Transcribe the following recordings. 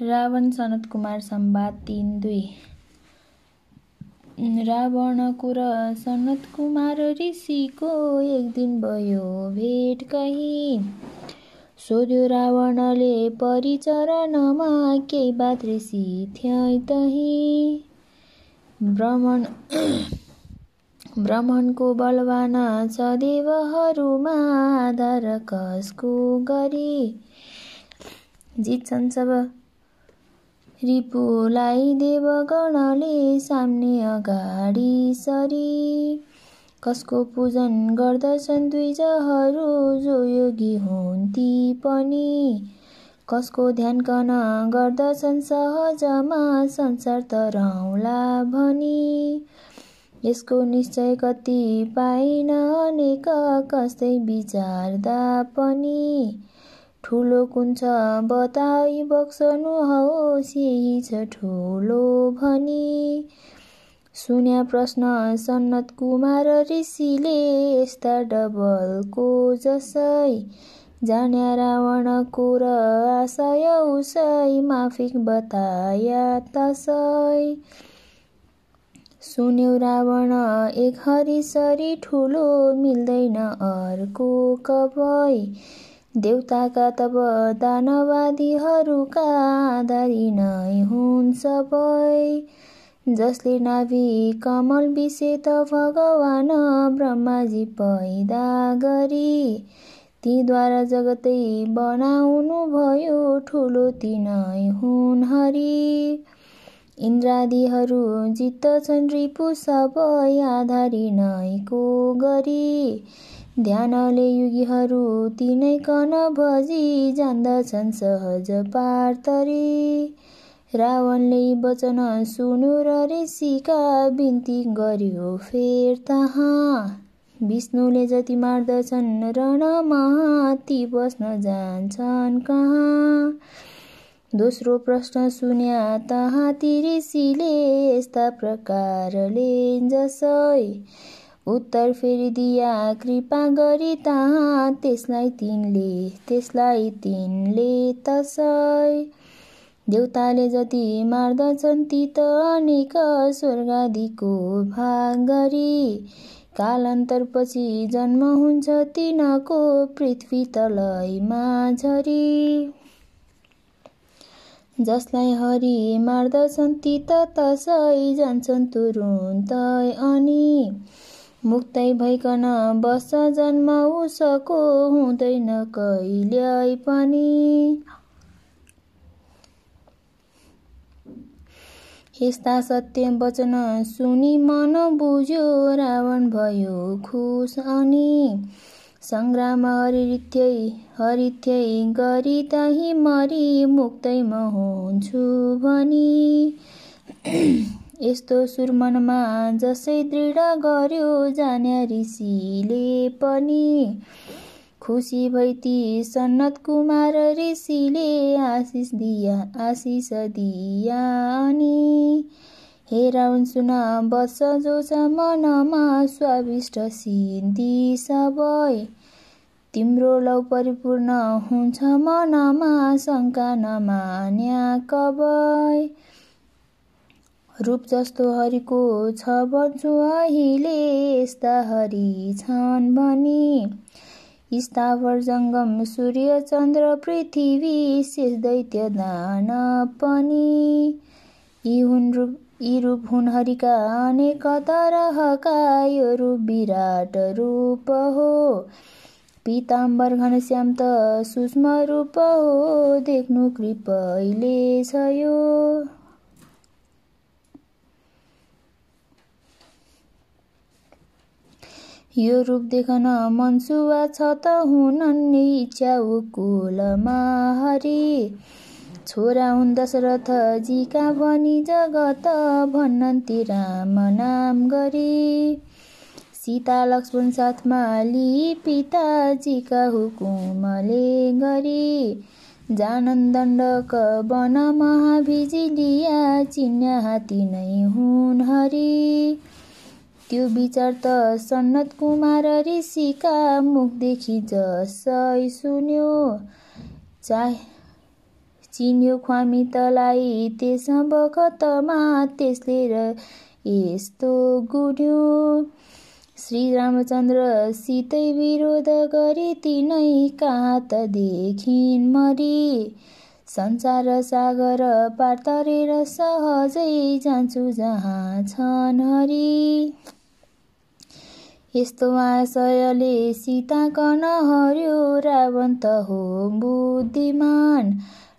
रावण सनत कुमार सम्वाद तिन दुई। रावणको र सनत कुमार ऋषिको एक दिन भयो भेट कहीँ। सोध्यो रावणले परिचरणमा केही बात ऋषि थिए तही। ब्राह्मण ब्राह्मणको बलवान छ देवहरूमा आधार कसको गरी? जित्छन् सब रिपुलाई देवगणले सामने अगाडि सरी। कसको पूजन गर्दछन् द्विजहरू जो योगी हुन् ती पनि। कसको ध्यान कन गर्दछन् सहजमा संसार तराउला भनी। यसको निश्चय कति पाइन अनेक कस्तै विचारदा पनि। ठुलो कुन छ बताई बक्सनु होस् यही छ ठुलो भनी। सुन्या प्रश्न सन्नत कुमार ऋषिले यस्ता डबलको जसै। जान्या रावणको र आशय उसै माफिक बताया तसै। सुन्यौ रावण एक हरिसरी ठुलो मिल्दैन अर्को कबै देउताका तब दानवादीहरूका आधारी नै हुन् सबै जसले नाभि कमल त भगवान ब्रह्माजी पैदा गरी तीद्वारा जगतै बनाउनु भयो ठुलो तिनै हुन् हरि। इन्द्रादिहरू जित्दछन् रिपु सबै आधारी नैको गरी? ध्यानले युगीहरू तिनै कन भजी जान्दछन् सहज पार्तरी। रावणले वचन सुनु र ऋषिका बिन्ती गर्यो फेर तहाँ। विष्णुले जति मार्दछन् रणमा ती बस्न जान्छन् कहाँ। दोस्रो प्रश्न सुन्या तहाँ ती ऋषिले यस्ता प्रकारले जसै उत्तर फेरि दिया कृपा गरी तहाँ त्यसलाई तिनले त्यसलाई तिनले तसै देउताले जति मार्दछन् ती त अनेक स्वर्गादिको भाग गरी। कालान्तरपछि जन्म हुन्छ तिनको पृथ्वी तलैमा झरी। जसलाई हरि मार्दछन् ती त तसै जान्छन् तुरुन्तै अनि मुक्तै भइकन बस जन्म उसको हुँदैन कहिल्यै पनि। यस्ता सत्य वचन सुनि मन बुझ्यो रावण भयो खुस अनि सङ्ग्राम हरिथ्यै हरिथ्यै गरी तही मरि म हुन्छु भनी। यस्तो सुरमनमा जसै दृढ गर्यो जान्या ऋषिले पनि। खुसी भैती सन्नत कुमार ऋषिले आशिष दिया आशिष दिया अनि। हे रावण सुन बस जो छ मनमा स्वाविष्ट सिद्धि सबै। तिम्रो लौ परिपूर्ण हुन्छ मनमा शङ्का नमान्या कबै रूप जस्तो हरिको छ भन्छु अहिले यस्ता हरि छन् भनी। स्थावर जङ्गम सूर्य चन्द्र पृथ्वी शेष दैत्य दान पनि। यी हुन् रूप यी रूप हुन् हरिका अनेक तरहका यो रूप विराट रूप हो। पिताम्बर घनश्याम त सूक्ष्म रूप हो देख्नु कृपैले छ यो। यो रूप देखन मनसुवा छ त हुनन् इच्छा कुलमा हरि। छोरा हुन् दशरथ जीका भनी जगत भन्नन्ति राम नाम गरी। सीता लक्ष्मण साथमा लि पिताजीका हुकुमले गरी। जानन दण्डक वन महाभिजिलिया चिन्या हाती नै हुन् हरि। त्यो विचार त सन्नत कुमार ऋषिका मुखदेखि जसै सुन्यो। चाहे चिन्यो ख्वामितलाई त्यस बखतमा त्यसले र यस्तो गुड्यो। सीतै विरोध गरे तिनै कहाँ त देखिन् मरी। संसार सागर पार तरेर सहजै जान्छु जहाँ छन् हरि। यस्तो आशयले सीता कन हर्यो रावण त हो बुद्धिमान।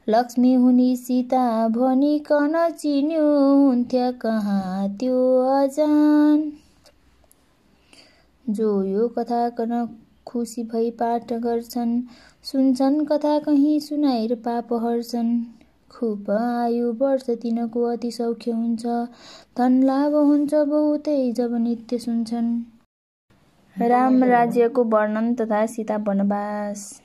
लक्ष्मी हुने सीता भनिकन चिन्यो हुन्थ्यो कहाँ त्यो अजान। जो यो कथा कन खुसी भई पाठ गर्छन् सुन्छन् कथा कहीँ सुनाएर पाप हर्छन्। खुब आयु वर्ष तिनको अति सौख्य हुन्छ धन लाभ हुन्छ बहुतै जब नित्य सुन्छन्। राम राज्यको वर्णन तथा सीता वनवास।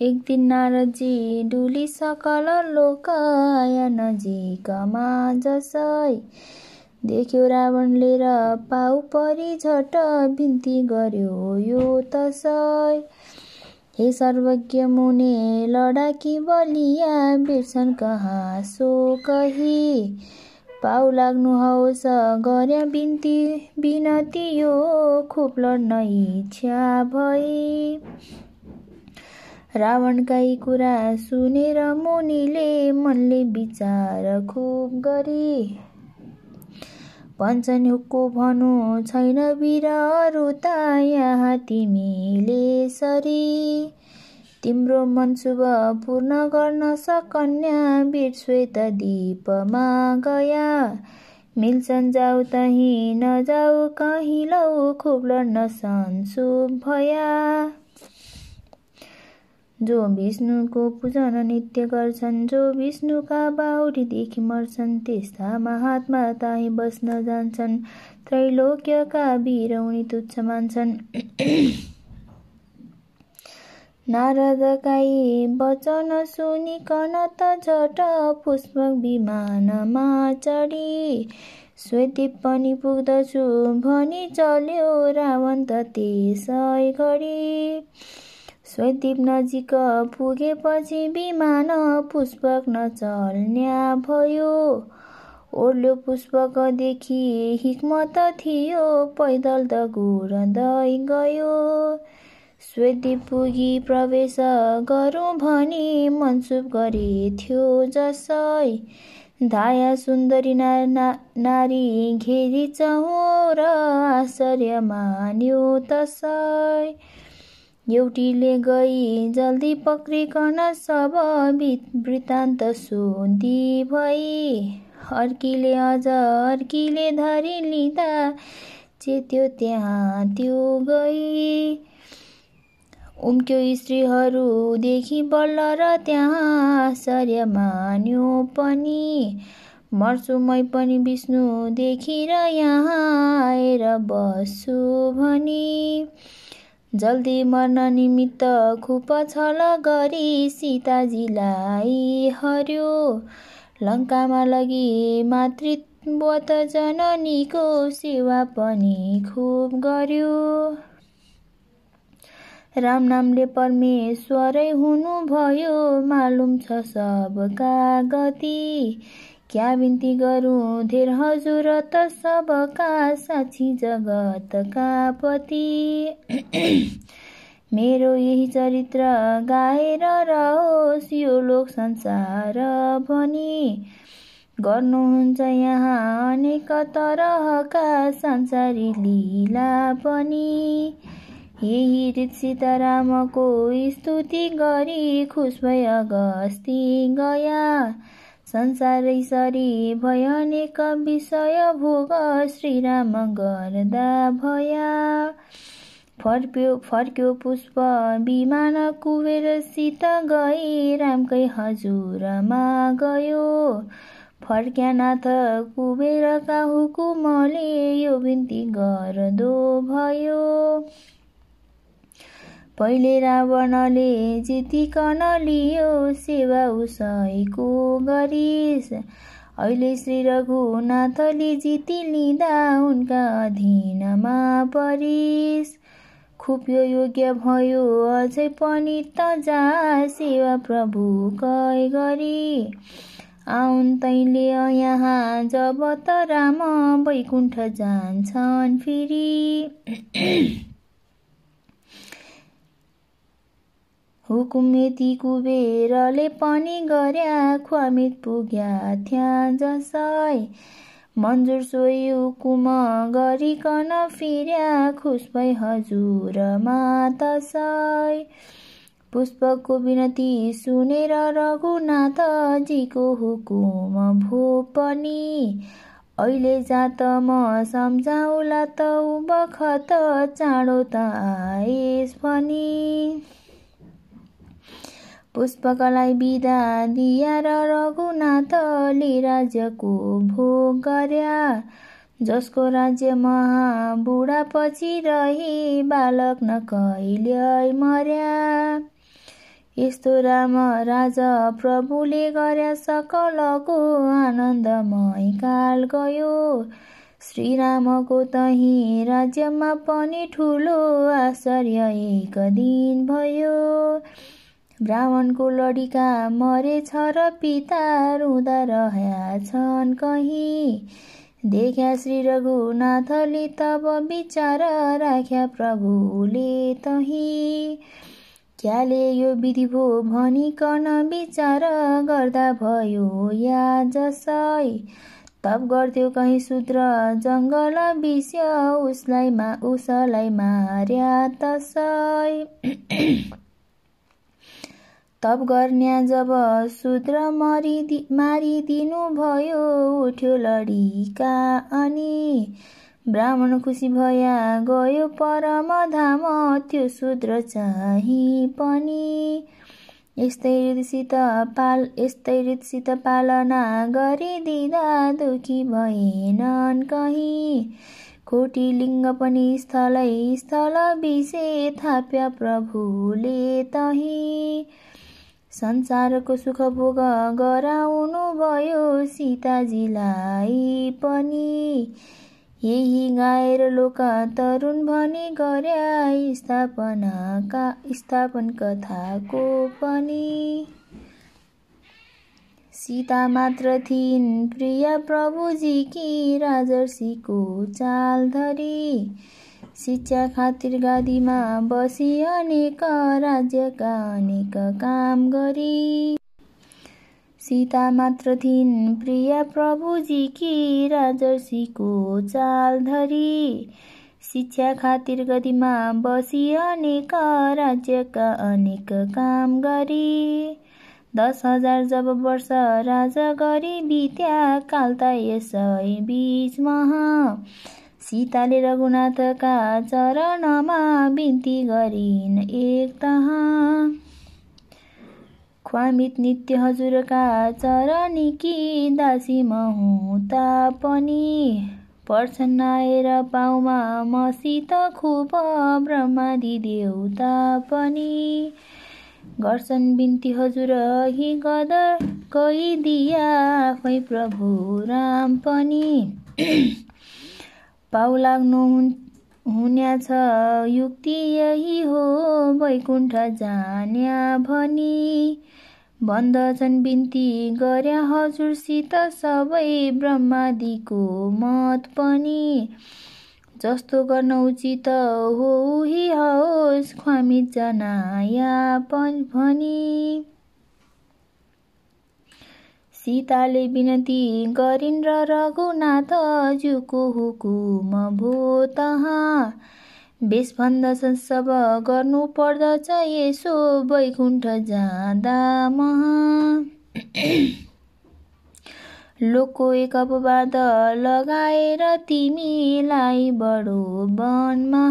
एक दिन नारदजी डुली सकल लोक नजिकमा जसै देख्यो रावणले र पाउ परि झट बिन्ती गर्यो यो तसै। हे सर्वज्ञ मुने लडाकी बलिया बिर्सन कहाँ सो कही? पाउ लाग्नु हौस। गर्या बिन्ती बिनती यो खुब लड्न इच्छा भई। रावणका कुरा सुनेर मुनिले मनले विचार खुब गरी। पञ्चनुको भनु छैन बिरहरू त यहाँ तिमीले सरी। तिम्रो मनसुभ पूर्ण गर्न सकन्या श्वेत दीपमा गया। मिल्छन् जाऊ तही नजाऊ कहीँ लौ खुब लड्न सन्सुभ भया। जो विष्णुको पूजन नित्य गर्छन् जो विष्णुका बाहुरीदेखि मर्छन् त्यस्ता महात्मा ताही बस्न जान्छन्। त्रैलोक्यका वीर उनी तुच्छ मान्छन्। नारदकाई वचन सुनिकन त झट पुष्पक विमानमा चढी श्वेदीप पनि पुग्दछु भनी चल्यो रावण त त्यसै घडी। स्वद्वीप नजिक पुगेपछि विमान पुष्पक नचल्न्या भयो। ओर्ल्यो पुष्पकदेखि हिक्मत थियो पैदल त गुरँदै गयो। श्वेदीप पुगी प्रवेश गरौँ भनी मनसुप गरेथ्यो जसै धाया सुन्दरी ना, ना, नारी घेरी र आश्चर्य मान्यो तसै। एउटीले गई जल्दी पक्रिकन सब वृत्तान्त सोधी भई। अर्कीले अझ अर्कीले धरी लिँदा चेत्यो त्यहाँ त्यो गई। उम्क्यो स्त्रीहरूदेखि बल्ल र त्यहाँ आश्चर्य मान्यो पनि। मर्छु मै पनि विष्णु देखेर यहाँ आएर बस्छु भनी। जल्दी मर्न निमित्त खुप छल गरी सीताजीलाई हर्यो। लङ्कामा लगी मातृत्वत जननीको सेवा पनि खुब गर्यो। राम नामले परमेश्वरै हुनुभयो। मालुम छ सबका गति। क्या बिन्ती गरौँ धेर हजुर त सबका साक्षी जगतका पति। मेरो यही चरित्र गाएर रहोस् यो लोक संसार भनी। गर्नुहुन्छ यहाँ अनेक तरहका संसारी लीला पनि यही सीतारामको स्तुति गरी खुस भए अगस्ती गया। संसारै सरी भयनेक विषय भोग श्रीराम गर्दा भया। फर्क्यो फर्क्यो पुष्प विमान कुबेरसित गई रामकै हजुरमा गयो। फर्क्यानाथ कुबेरका हुकुमले यो बिन्ती गर्दो भयो। पहिले रावणले जितिकन लियो सेवा उसैको गरिस। अहिले श्री रघुनाथले जिति लिँदा उनका अधीनमा परिस। खुप्यो योग्य भयो अझै पनि त जा सेवा प्रभु कै गरी। आउन् तैले यहाँ जब त राम वैकुण्ठ जान्छन् फेरि। हुकुम यति कुबेरले पनि गर्या ख्वामित पुग्या थ्या जसै मन्जुर सोही हुकुम गरिकन फिर्या खुस भई हजुर मातसै पुष्पको विनती सुनेर रघुनाथजीको हुकुम भो पनि। अहिले जात म सम्झाउला त बखत चाँडो त आएस भनी पुष्पकलाई बिदा दिया र रघुनाथले राज्यको भोग गर्या। जसको राज्य महाबुढा पछि रही बालक न कहिले मर्या। यस्तो राम राजा प्रभुले गर्या सकलको आनन्दमय काल गयो। श्रीरामको तही राज्यमा पनि ठुलो आश्चर्य एक दिन भयो। ब्राह्मणको लडिका मरेछ र पिता रुँदा रह्या छन् कहीँ। देख्या श्री रघुनाथले तब विचार राख्या प्रभुले तही। क्याले यो विधि भो भनिकन विचार गर्दा भयो या जसै? तप गर्थ्यो कहीँ शूद्र जङ्गल विषय उसलाई मा उसलाई मार्या तसै। तप गर्ने जब शूद्र मरिदि मारिदिनु भयो उठ्यो लडिका अनि ब्राह्मण खुसी भया गयो परम धाम त्यो शूद्र चाहिँ पनि यस्तै रीतिसित पाल यस्तै रीतिसित पालना गरिदिँदा दुखी भएनन् कहीँ। कोटी लिङ्ग पनि स्थलै स्थल विषे थाप्या प्रभुले तही। संसारको सुख भोग गराउनु भयो सीताजीलाई पनि। यही गाएर लोक तरुण भनी गर्या स्थापनाका स्थापन कथाको पनि। सीता मात्र थिइन् प्रिय प्रभुजी कि राजर्षीको चाल धरी। शिक्षा खातिर गादीमा बसी अनेक राज्यका अनेक काम गरी। सीता मात्र थिइन् प्रिय प्रभुजी कि राजर्षीको चाल धरी। शिक्षा खातिर गदीमा बसी अनेक राज्यका अनेक काम गरी। दस हजार जब वर्ष राजा गरी बित्या काल त यसै बिचमा। सीताले रघुनाथका चरणमा बिन्ती गरिन् एक तहा। ख्वामित नित्य हजुरका चरणिकी दासी महु तापनि? पर्छन् आएर पाउमा मसित खुब ब्रह्मादि देउता पनि गर्छन् बिन्ती हजुर हि गदर गइदिया आफै प्रभु राम पनि। पाउ लाग्नु हुन्या छ युक्ति यही हो वैकुण्ठ जान्या भनी। भन्दछन् बिन्ती गर्या हजुरसित सबै ब्रह्मादिको मत पनि। जस्तो गर्न उचित हो उही होस् ख्वामित जनाया भनी। सीताले विनती गरिन् र रघुनाथज्यूको हुकुम भो तहाँ। बेस भन्दछन् सब गर्नु पर्दछ यसो वैकुण्ठ जाँदा महा। लोकको एक अपवाद लगाएर तिमीलाई बडो वनमा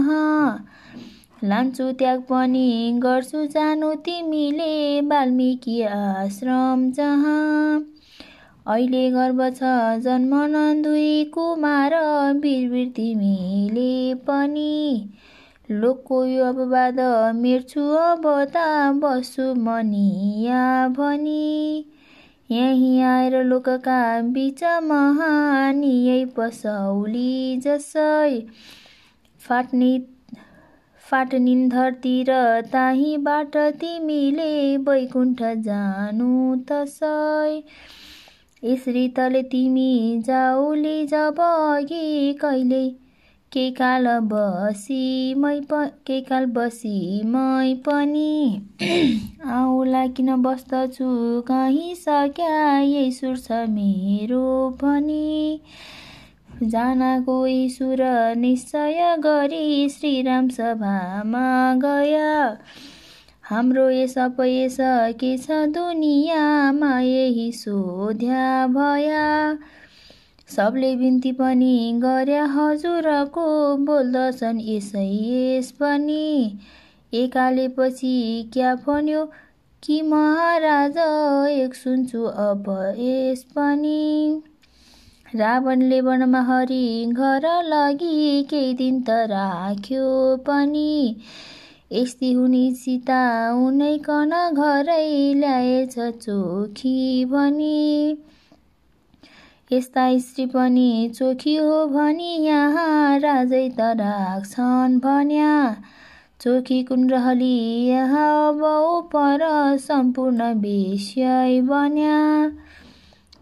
लान्छु त्याग पनि गर्छु जानु तिमीले वाल्मिकी आश्रम जहाँ। अहिले गर्व छ जन्मन दुई कुमार वीर तिमीले पनि। लोकको यो अपवाद मेर्छु अब त बस्छु मनिया भनी। यहीँ आएर लोकका बिच महान यही पसौली जसै फाट्ने फाटनिन धरती र ताहीबाट तिमीले वैकुण्ठ जानु तसै। यसरी तले तिमी जाउली जब अघि कहिले? के काल बसी मै प के काल बसी मै पनि? आउला किन बस्दछु? कहीँ सक्या यही सुर छ मेरो पनि? जानको ईश्वर निश्चय गरी श्रीराम सभामा गया। हाम्रो अपयस के छ दुनियाँमा यही सोध्या भया। सबले बिन्ती पनि गरे हजुरको बोल्दछन् यसै यस पनि। एकालेपछि क्या भन्यो कि महाराज एक सुन्छु अब यस पनि। रावणले वनमा हरि घर लगी केही दिन त राख्यो पनि। यस्ती हुने सीता उनैकन घरै ल्याएछ चोखी भनी। यस्ता स्त्री पनि चोखी हो भनी यहाँ राजै त राख्छन् भन्या। चोखी कुन रहली यहाँ अब पर सम्पूर्ण विषय बन्या।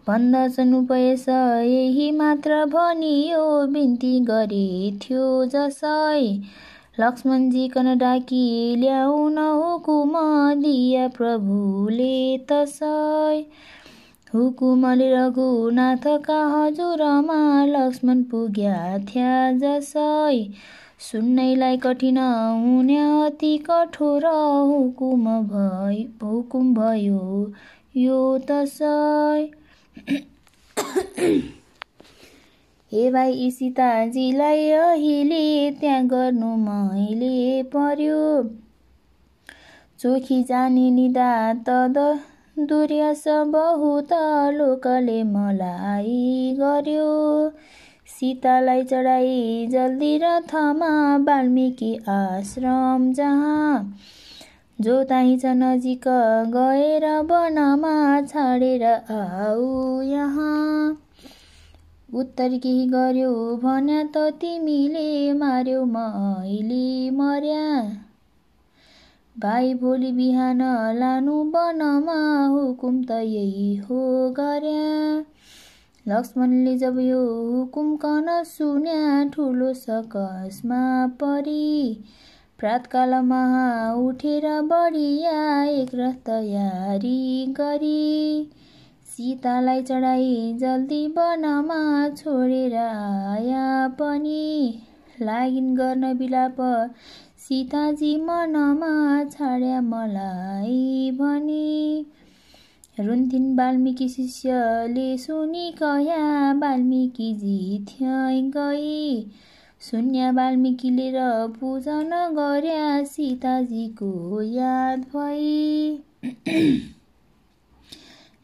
भन्दछन् उपयस यही मात्र भनियो बिन्ती गरे थियो जसै। लक्ष्मणजी कन डाकी ल्याउन हुकुम दिया प्रभुले तसै हुकुमले रघुनाथका हजुरमा लक्ष्मण पुग्या थिया जसै। सुन्नैलाई कठिन हुने अति कठोर हुकुम भइ हुकुम भयो यो तसै हे भाइ सीताजीलाई अहिले त्यहाँ गर्नु मैले पर्यो। चोखी जाने निदा त दुर्यास बहुत लोकले मलाई गर्यो। सीतालाई चढाई जल्दी रथमा वाल्मिकी आश्रम जहाँ जो छ नजिक गएर वनमा छाडेर आऊ यहाँ। उत्तर केही गर्यो भन्या त तिमीले मार्यो मैले मर्या। भाइ भोलि बिहान लानु वनमा हुकुम त यही हो गर्या। लक्ष्मणले जब यो हुकुम कन सुन्या ठुलो सकसमा परी। प्रातकालमा उठेर बढिया एक रथ तयारी गरी। सीतालाई चढाई जल्दी वनमा छोडेर आया पनि। लागिन गर्न बिलाप सीताजी मनमा छाड्या मलाई भनी। रुन्थिन् वाल्मिकी शिष्यले सुनि कया वाल्मिकीजी थ्याइ गई। शून्य वाल्मिकीले र पूजन गर्या सीताजीको याद भई।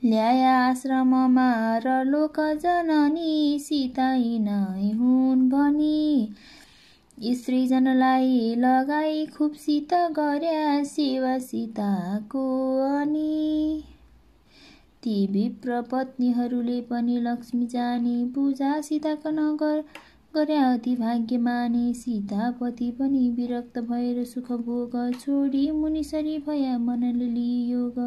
ल्याया आश्रममा र लोक जननी सीता नै हुन् भनी स्त्रीजनलाई लगाई खुबसित गर्या सेवा सीताको अनि ती विप्र पत्नीहरूले पनि लक्ष्मी जाने पूजा सीताको नगर गर्या अति भाग्य माने सीतापति पनि विरक्त भएर सुख भोग छोडी मुनिसरी भया मनले लियोग